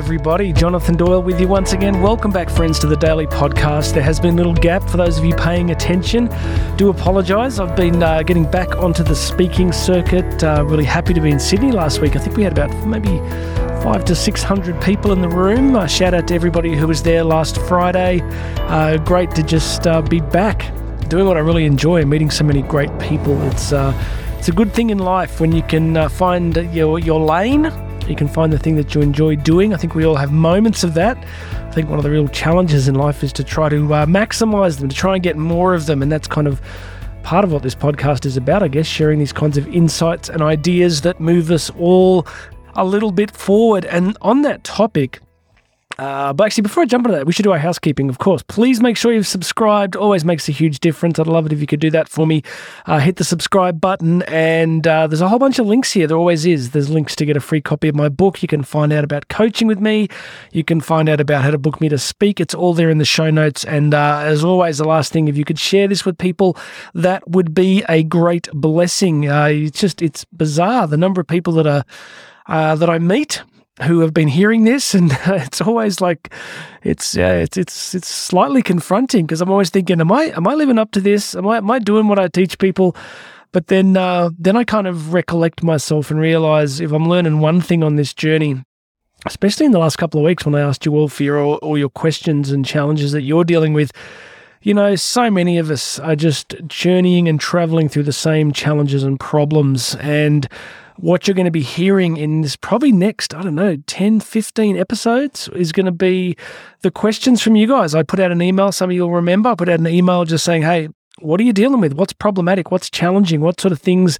everybody. Jonathan Doyle with you once again. Welcome back, friends, to the Daily Podcast. There has been a little gap for those of you paying attention. Do apologise. I've been uh, getting back onto the speaking circuit. Uh, really happy to be in Sydney last week. I think we had about maybe five to six hundred people in the room. Uh, shout out to everybody who was there last Friday. Uh, great to just uh, be back doing what I really enjoy, meeting so many great people. It's uh, it's a good thing in life when you can find your your lane you can find the thing that you enjoy doing. I think we all have moments of that. I think one of the real challenges in life is to try to uh, maximize them, to try and get more of them. And that's kind of part of what this podcast is about, I guess, sharing these kinds of insights and ideas that move us all a little bit forward. And on that topic, uh, but actually, before I jump into that, we should do our housekeeping, of course. Please make sure you've subscribed. Always makes a huge difference. I'd love it if you could do that for me. Uh, hit the subscribe button, and uh, there's a whole bunch of links here. There always is. There's links to get a free copy of my book. You can find out about coaching with me. You can find out about how to book me to speak. It's all there in the show notes. And uh, as always, the last thing, if you could share this with people, that would be a great blessing. Uh, it's just it's bizarre the number of people that are. Uh, that I meet who have been hearing this, and it's always like it's uh, it's it's it's slightly confronting because I'm always thinking, am I am I living up to this? Am I am I doing what I teach people? But then uh, then I kind of recollect myself and realize if I'm learning one thing on this journey, especially in the last couple of weeks when I asked you all for your all, all your questions and challenges that you're dealing with. You know, so many of us are just journeying and traveling through the same challenges and problems. And what you're going to be hearing in this probably next, I don't know, 10, 15 episodes is going to be the questions from you guys. I put out an email, some of you will remember, I put out an email just saying, hey, what are you dealing with? What's problematic? What's challenging? What sort of things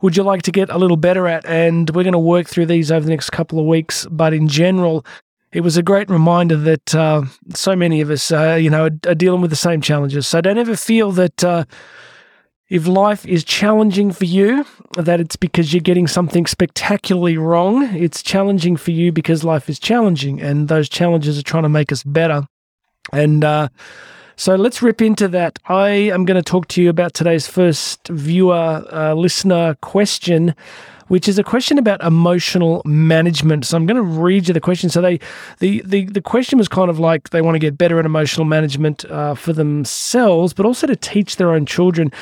would you like to get a little better at? And we're going to work through these over the next couple of weeks. But in general, it was a great reminder that uh, so many of us, uh, you know, are, are, dealing with the same challenges. So don't ever feel that. Uh, if life is challenging for you, that it's because you're getting something spectacularly wrong. It's challenging for you because life is challenging, and those challenges are trying to make us better. And uh, so let's rip into that. I am going to talk to you about today's first viewer uh, listener question which is a question about emotional management. So I'm going to read you the question. So they, the the the question was kind of like they want to get better at emotional management uh, for themselves, but also to teach their own children.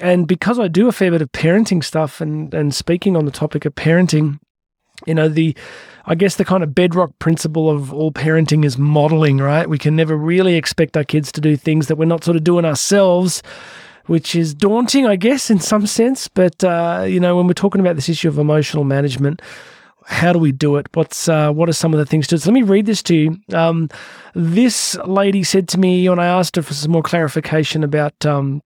And because I do a fair bit of parenting stuff and and speaking on the topic of parenting, you know the I guess the kind of bedrock principle of all parenting is modeling, right? We can never really expect our kids to do things that we're not sort of doing ourselves which is daunting, I guess, in some sense. But uh, you know, when we're talking about this issue of emotional management, how do we do it? What's uh, what are some of the things to? So let me read this to you. Um, this lady said to me when I asked her for some more clarification about um,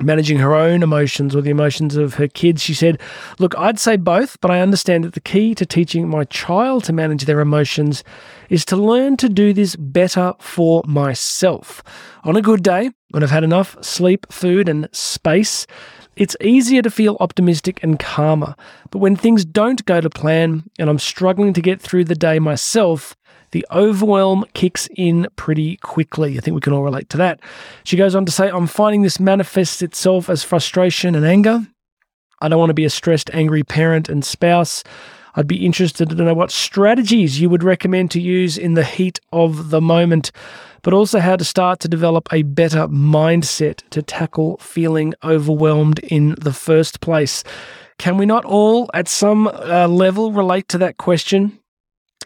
managing her own emotions or the emotions of her kids. She said, Look, I'd say both, but I understand that the key to teaching my child to manage their emotions is to learn to do this better for myself. On a good day, when I've had enough sleep, food, and space, it's easier to feel optimistic and calmer. But when things don't go to plan and I'm struggling to get through the day myself, the overwhelm kicks in pretty quickly. I think we can all relate to that. She goes on to say, I'm finding this manifests itself as frustration and anger. I don't want to be a stressed, angry parent and spouse. I'd be interested to know what strategies you would recommend to use in the heat of the moment, but also how to start to develop a better mindset to tackle feeling overwhelmed in the first place. Can we not all, at some uh, level, relate to that question?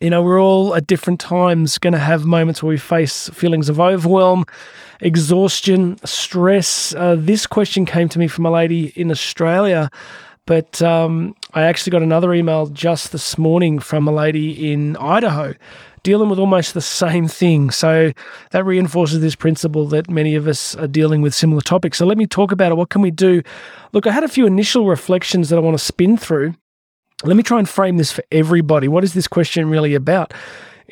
You know, we're all at different times going to have moments where we face feelings of overwhelm, exhaustion, stress. Uh, this question came to me from a lady in Australia, but um, I actually got another email just this morning from a lady in Idaho dealing with almost the same thing. So that reinforces this principle that many of us are dealing with similar topics. So let me talk about it. What can we do? Look, I had a few initial reflections that I want to spin through let me try and frame this for everybody. What is this question really about?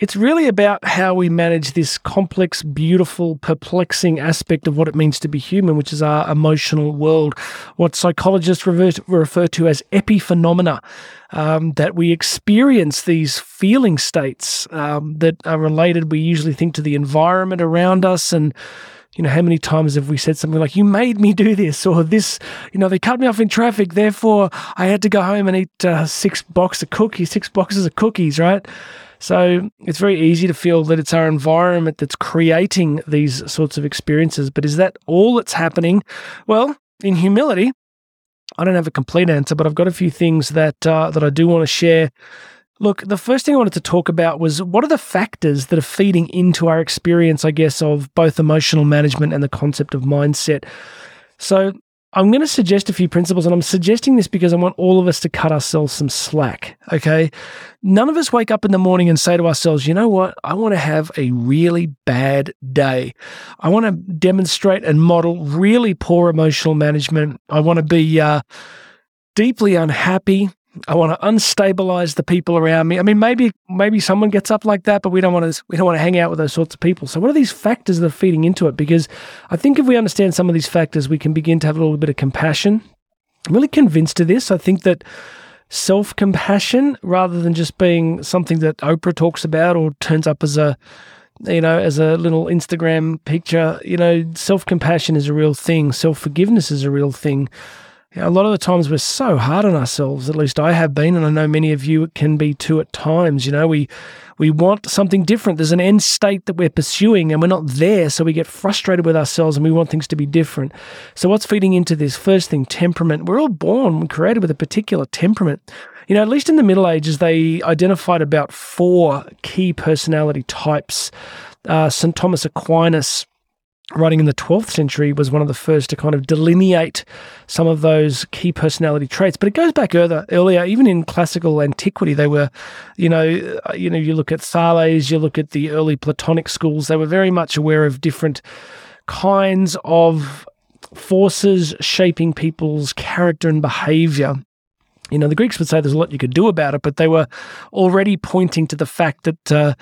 It's really about how we manage this complex, beautiful, perplexing aspect of what it means to be human, which is our emotional world, what psychologists refer to as epiphenomena, um, that we experience these feeling states um, that are related, we usually think, to the environment around us and you know, how many times have we said something like, you made me do this, or this, you know, they cut me off in traffic, therefore I had to go home and eat uh, six boxes of cookies, six boxes of cookies, right? So it's very easy to feel that it's our environment that's creating these sorts of experiences. But is that all that's happening? Well, in humility, I don't have a complete answer, but I've got a few things that uh, that I do want to share. Look, the first thing I wanted to talk about was what are the factors that are feeding into our experience, I guess, of both emotional management and the concept of mindset. So I'm going to suggest a few principles, and I'm suggesting this because I want all of us to cut ourselves some slack. Okay. None of us wake up in the morning and say to ourselves, you know what? I want to have a really bad day. I want to demonstrate and model really poor emotional management. I want to be uh, deeply unhappy. I want to unstabilize the people around me. I mean, maybe maybe someone gets up like that, but we don't want to we don't want to hang out with those sorts of people. So, what are these factors that are feeding into it? Because I think if we understand some of these factors, we can begin to have a little bit of compassion. I'm really convinced of this. I think that self compassion, rather than just being something that Oprah talks about or turns up as a you know, as a little Instagram picture, you know, self compassion is a real thing. Self forgiveness is a real thing a lot of the times we're so hard on ourselves. At least I have been, and I know many of you can be too at times. You know, we we want something different. There's an end state that we're pursuing, and we're not there, so we get frustrated with ourselves, and we want things to be different. So, what's feeding into this? First thing, temperament. We're all born and created with a particular temperament. You know, at least in the Middle Ages, they identified about four key personality types. Uh, St. Thomas Aquinas writing in the 12th century was one of the first to kind of delineate some of those key personality traits. But it goes back earlier, earlier even in classical antiquity. They were you know uh, you know you look at Thales you look at the early platonic schools they were very much aware of different kinds of forces shaping people's character and behavior. You know the greeks would say there's a lot you could do about it but they were already pointing to the fact that uh,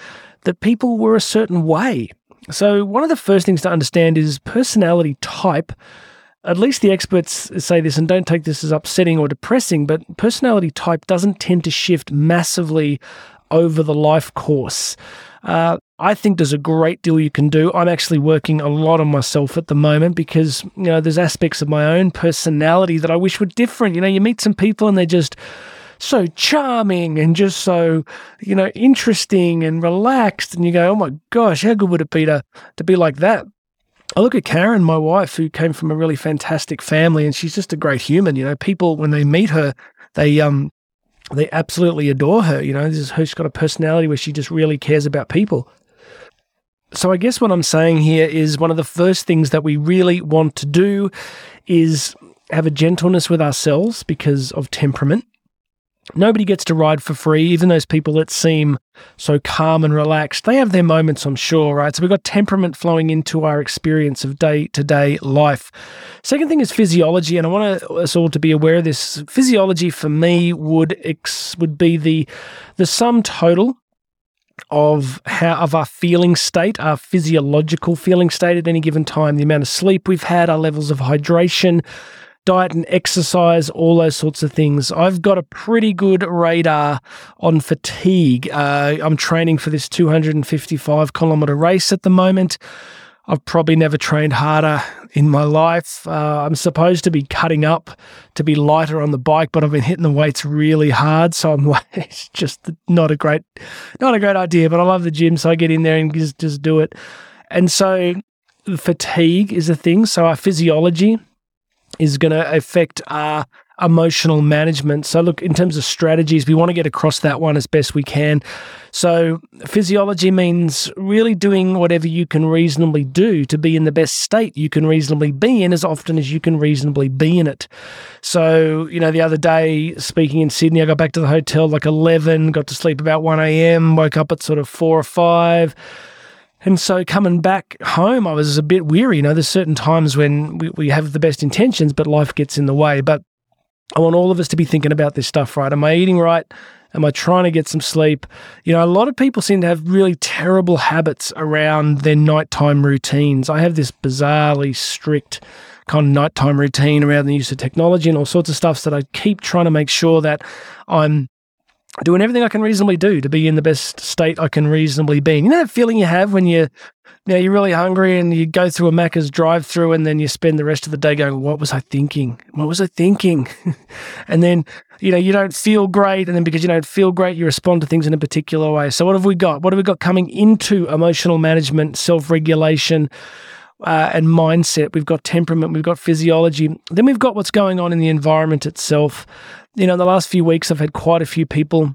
that people were a certain way so, one of the first things to understand is personality type. At least the experts say this, and don't take this as upsetting or depressing, but personality type doesn't tend to shift massively over the life course. Uh, I think there's a great deal you can do. I'm actually working a lot on myself at the moment because you know there's aspects of my own personality that I wish were different. You know, you meet some people and they're just so charming and just so, you know, interesting and relaxed. And you go, oh my gosh, how good would it be to, to be like that? I look at Karen, my wife, who came from a really fantastic family, and she's just a great human. You know, people when they meet her, they um they absolutely adore her. You know, this is. She's got a personality where she just really cares about people. So I guess what I'm saying here is one of the first things that we really want to do is have a gentleness with ourselves because of temperament. Nobody gets to ride for free, even those people that seem so calm and relaxed. They have their moments, I'm sure, right? So we've got temperament flowing into our experience of day to day life. Second thing is physiology, and I want us all to be aware of this. Physiology for me would ex- would be the the sum total of how of our feeling state, our physiological feeling state at any given time, the amount of sleep we've had, our levels of hydration, diet and exercise, all those sorts of things. I've got a pretty good radar on fatigue. Uh, I'm training for this 255 kilometer race at the moment. I've probably never trained harder in my life. Uh, I'm supposed to be cutting up to be lighter on the bike, but I've been hitting the weights really hard, so I'm like, it's just not a great, not a great idea. But I love the gym, so I get in there and just just do it. And so fatigue is a thing. So our physiology is going to affect our emotional management. So, look, in terms of strategies, we want to get across that one as best we can. So, physiology means really doing whatever you can reasonably do to be in the best state you can reasonably be in as often as you can reasonably be in it. So, you know, the other day, speaking in Sydney, I got back to the hotel like 11, got to sleep about 1 a.m., woke up at sort of 4 or 5 and so coming back home, I was a bit weary. You know, there's certain times when we, we have the best intentions, but life gets in the way. But I want all of us to be thinking about this stuff, right? Am I eating right? Am I trying to get some sleep? You know, a lot of people seem to have really terrible habits around their nighttime routines. I have this bizarrely strict kind of nighttime routine around the use of technology and all sorts of stuff that I keep trying to make sure that I'm doing everything I can reasonably do to be in the best state I can reasonably be. You know that feeling you have when you you know, you're really hungry and you go through a Macca's drive through and then you spend the rest of the day going, What was I thinking? What was I thinking? and then, you know, you don't feel great. And then because you don't feel great, you respond to things in a particular way. So, what have we got? What have we got coming into emotional management, self regulation? Uh, and mindset. We've got temperament, we've got physiology. Then we've got what's going on in the environment itself. You know, in the last few weeks, I've had quite a few people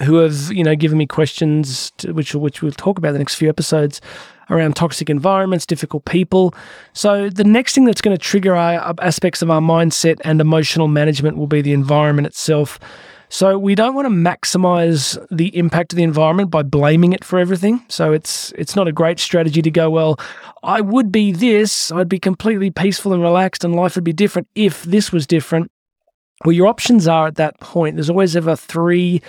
who have you know given me questions, to, which which we'll talk about the next few episodes around toxic environments, difficult people. So the next thing that's going to trigger our aspects of our mindset and emotional management will be the environment itself. So we don't want to maximize the impact of the environment by blaming it for everything. So it's it's not a great strategy to go, well, I would be this, I'd be completely peaceful and relaxed and life would be different if this was different. Well, your options are at that point. There's always ever three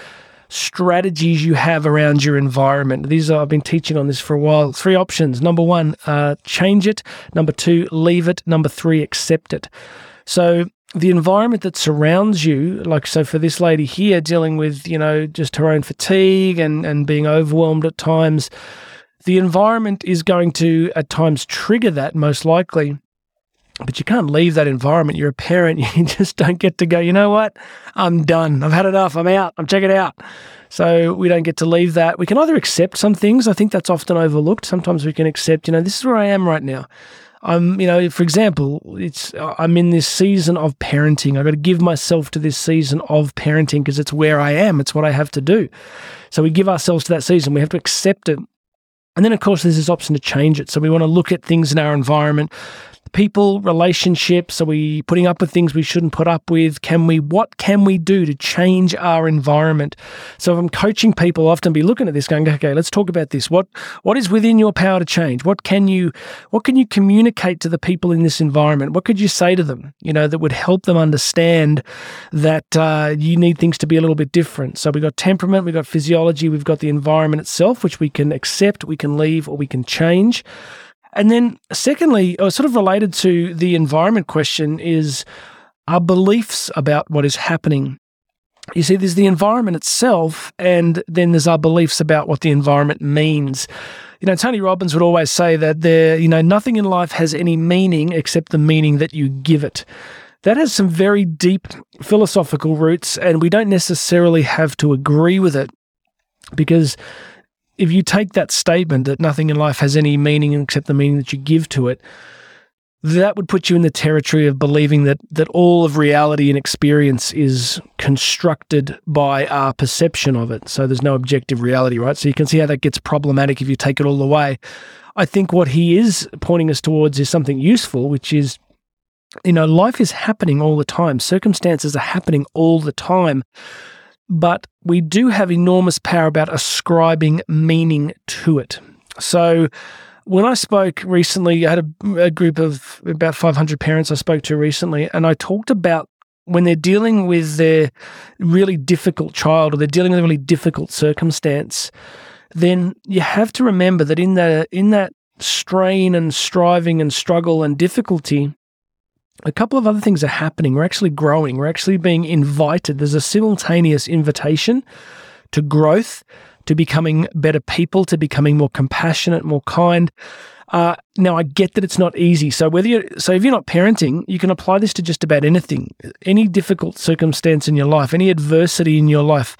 strategies you have around your environment. These are, I've been teaching on this for a while. Three options. Number one, uh, change it. Number two, leave it. Number three, accept it. So the environment that surrounds you, like so for this lady here dealing with, you know, just her own fatigue and, and being overwhelmed at times, the environment is going to at times trigger that most likely but you can't leave that environment. You're a parent. You just don't get to go, you know what? I'm done. I've had enough. I'm out. I'm checking out. So we don't get to leave that. We can either accept some things. I think that's often overlooked. Sometimes we can accept, you know, this is where I am right now. I'm, you know, for example, it's I'm in this season of parenting. I've got to give myself to this season of parenting because it's where I am. It's what I have to do. So we give ourselves to that season. We have to accept it. And then, of course, there's this option to change it. So we want to look at things in our environment people, relationships? Are we putting up with things we shouldn't put up with? Can we, what can we do to change our environment? So if I'm coaching people, I'll often be looking at this going, okay, let's talk about this. What, what is within your power to change? What can you, what can you communicate to the people in this environment? What could you say to them, you know, that would help them understand that uh, you need things to be a little bit different? So we've got temperament, we've got physiology, we've got the environment itself, which we can accept, we can leave, or we can change. And then, secondly, or sort of related to the environment question, is our beliefs about what is happening. You see, there's the environment itself, and then there's our beliefs about what the environment means. You know, Tony Robbins would always say that there, you know, nothing in life has any meaning except the meaning that you give it. That has some very deep philosophical roots, and we don't necessarily have to agree with it because if you take that statement that nothing in life has any meaning except the meaning that you give to it, that would put you in the territory of believing that that all of reality and experience is constructed by our perception of it. So there's no objective reality, right? So you can see how that gets problematic if you take it all away. I think what he is pointing us towards is something useful, which is you know, life is happening all the time. Circumstances are happening all the time but we do have enormous power about ascribing meaning to it. So, when I spoke recently, I had a, a, group of about 500 parents I spoke to recently, and I talked about when they're dealing with their really difficult child or they're dealing with a really difficult circumstance, then you have to remember that in that in that strain and striving and struggle and difficulty, a couple of other things are happening. We're actually growing. We're actually being invited. There's a simultaneous invitation to growth, to becoming better people, to becoming more compassionate, more kind. Uh, now, I get that it's not easy. So whether you so if you're not parenting, you can apply this to just about anything, any difficult circumstance in your life, any adversity in your life.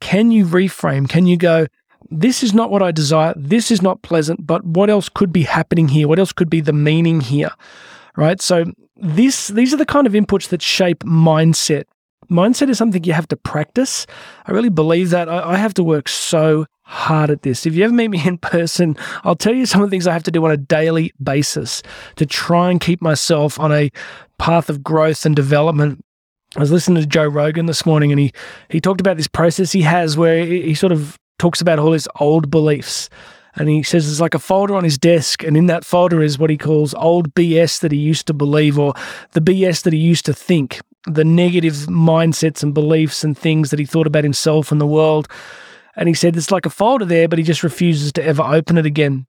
Can you reframe? Can you go? This is not what I desire. This is not pleasant. But what else could be happening here? What else could be the meaning here? Right. So this these are the kind of inputs that shape mindset. Mindset is something you have to practice. I really believe that. I, I have to work so hard at this. If you ever meet me in person, I'll tell you some of the things I have to do on a daily basis to try and keep myself on a path of growth and development. I was listening to Joe Rogan this morning and he he talked about this process he has where he, he sort of talks about all his old beliefs and he says there's like a folder on his desk, and in that folder is what he calls old BS that he used to believe or the BS that he used to think, the negative mindsets and beliefs and things that he thought about himself and the world. And he said it's like a folder there, but he just refuses to ever open it again.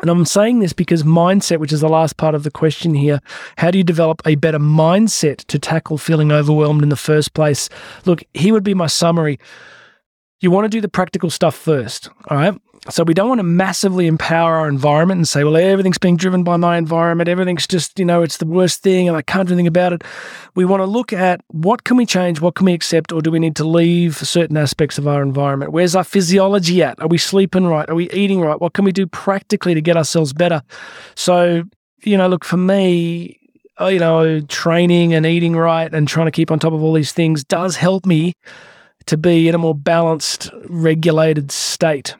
And I'm saying this because mindset, which is the last part of the question here, how do you develop a better mindset to tackle feeling overwhelmed in the first place? Look, here would be my summary you want to do the practical stuff first. All right. So we don't want to massively empower our environment and say, well, everything's being driven by my environment. Everything's just, you know, it's the worst thing and I can't do anything about it. We want to look at what can we change? What can we accept? Or do we need to leave certain aspects of our environment? Where's our physiology at? Are we sleeping right? Are we eating right? What can we do practically to get ourselves better? So, you know, look, for me, uh, you know, training and eating right and trying to keep on top of all these things does help me to be in a more balanced, regulated state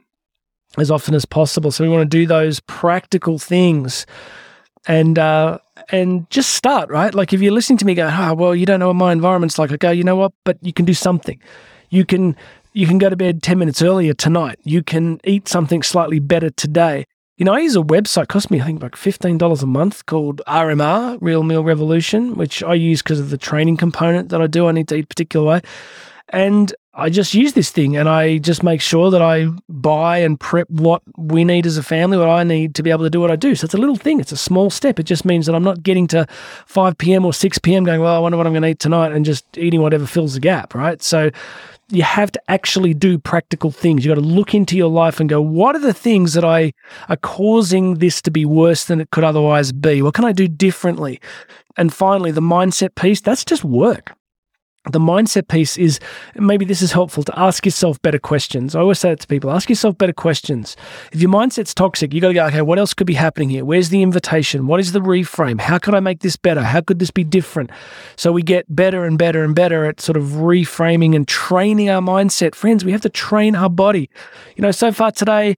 as often as possible. So we want to do those practical things and uh, and just start right. Like if you're listening to me, go, oh well, you don't know what my environment's like. I go, you know what? But you can do something. You can you can go to bed ten minutes earlier tonight. You can eat something slightly better today. You know, I use a website, cost me, I think, like $15 a month called RMR, Real Meal Revolution, which I use because of the training component that I do. I need to eat a particular way. And I just use this thing and I just make sure that I buy and prep what we need as a family, what I need to be able to do what I do. So it's a little thing, it's a small step. It just means that I'm not getting to 5 p.m. or 6 p.m. going, well, I wonder what I'm going to eat tonight and just eating whatever fills the gap, right? So you have to actually do practical things. You got to look into your life and go, what are the things that I are causing this to be worse than it could otherwise be? What can I do differently? And finally, the mindset piece, that's just work the mindset piece is maybe this is helpful to ask yourself better questions. I always say it to people ask yourself better questions. If your mindset's toxic, you got to go, okay, what else could be happening here? Where's the invitation? What is the reframe? How could I make this better? How could this be different? So we get better and better and better at sort of reframing and training our mindset. Friends, we have to train our body. You know, so far today,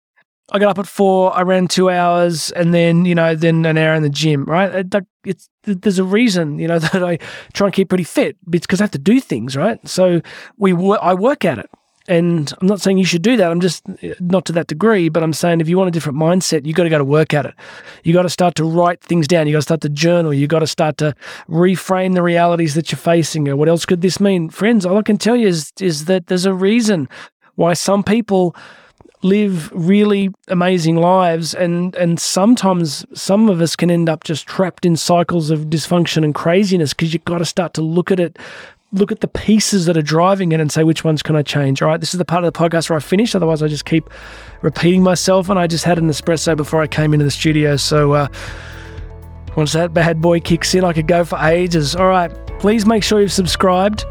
I got up at four, I ran two hours, and then you know, then an hour in the gym. Right? It's there's a reason you know that I try and keep pretty fit because I have to do things right. So we I work at it, and I'm not saying you should do that. I'm just eh, not to that degree, but I'm saying if you want a different mindset, you've got to go to work at it. You got to start to write things down. You got to start to journal. You got to start to reframe the realities that you're facing. Or what else could this mean, friends? All I can tell you is is that there's a reason why some people live really amazing lives and and sometimes some of us can end up just trapped in cycles of dysfunction and craziness because you've got to start to look at it look at the pieces that are driving it and say which ones can I change? All right this is the part of the podcast where I finish otherwise I just keep repeating myself and I just had an espresso before I came into the studio so uh, once that bad boy kicks in I could go for ages. All right please make sure you've subscribed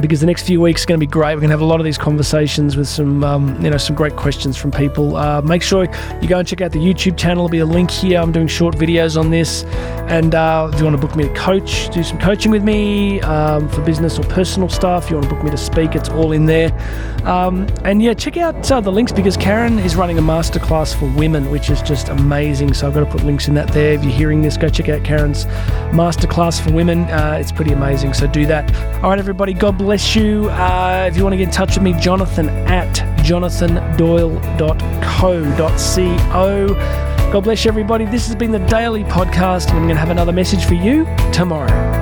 because the next few weeks are going to be great. We're going to have a lot of these conversations with some, um, you know, some great questions from people. Uh, make sure you go and check out the YouTube channel. There'll be a link here. I'm doing short videos on this, and uh, if you want to book me to coach, do some coaching with me um, for business or personal stuff. If you want to book me to speak, it's all in there. Um, and yeah, check out uh, the links because Karen is running a masterclass for women, which is just amazing. So I've got to put links in that there. If you're hearing this, go check out Karen's masterclass for women. Uh, it's pretty amazing. So do that. All right, everybody. God bless bless you. Uh, if you want to get in touch with me, Jonathan at jonathandoyle.co.co. God bless you, everybody. This has been the Daily Podcast, and I'm going to have another message for you tomorrow.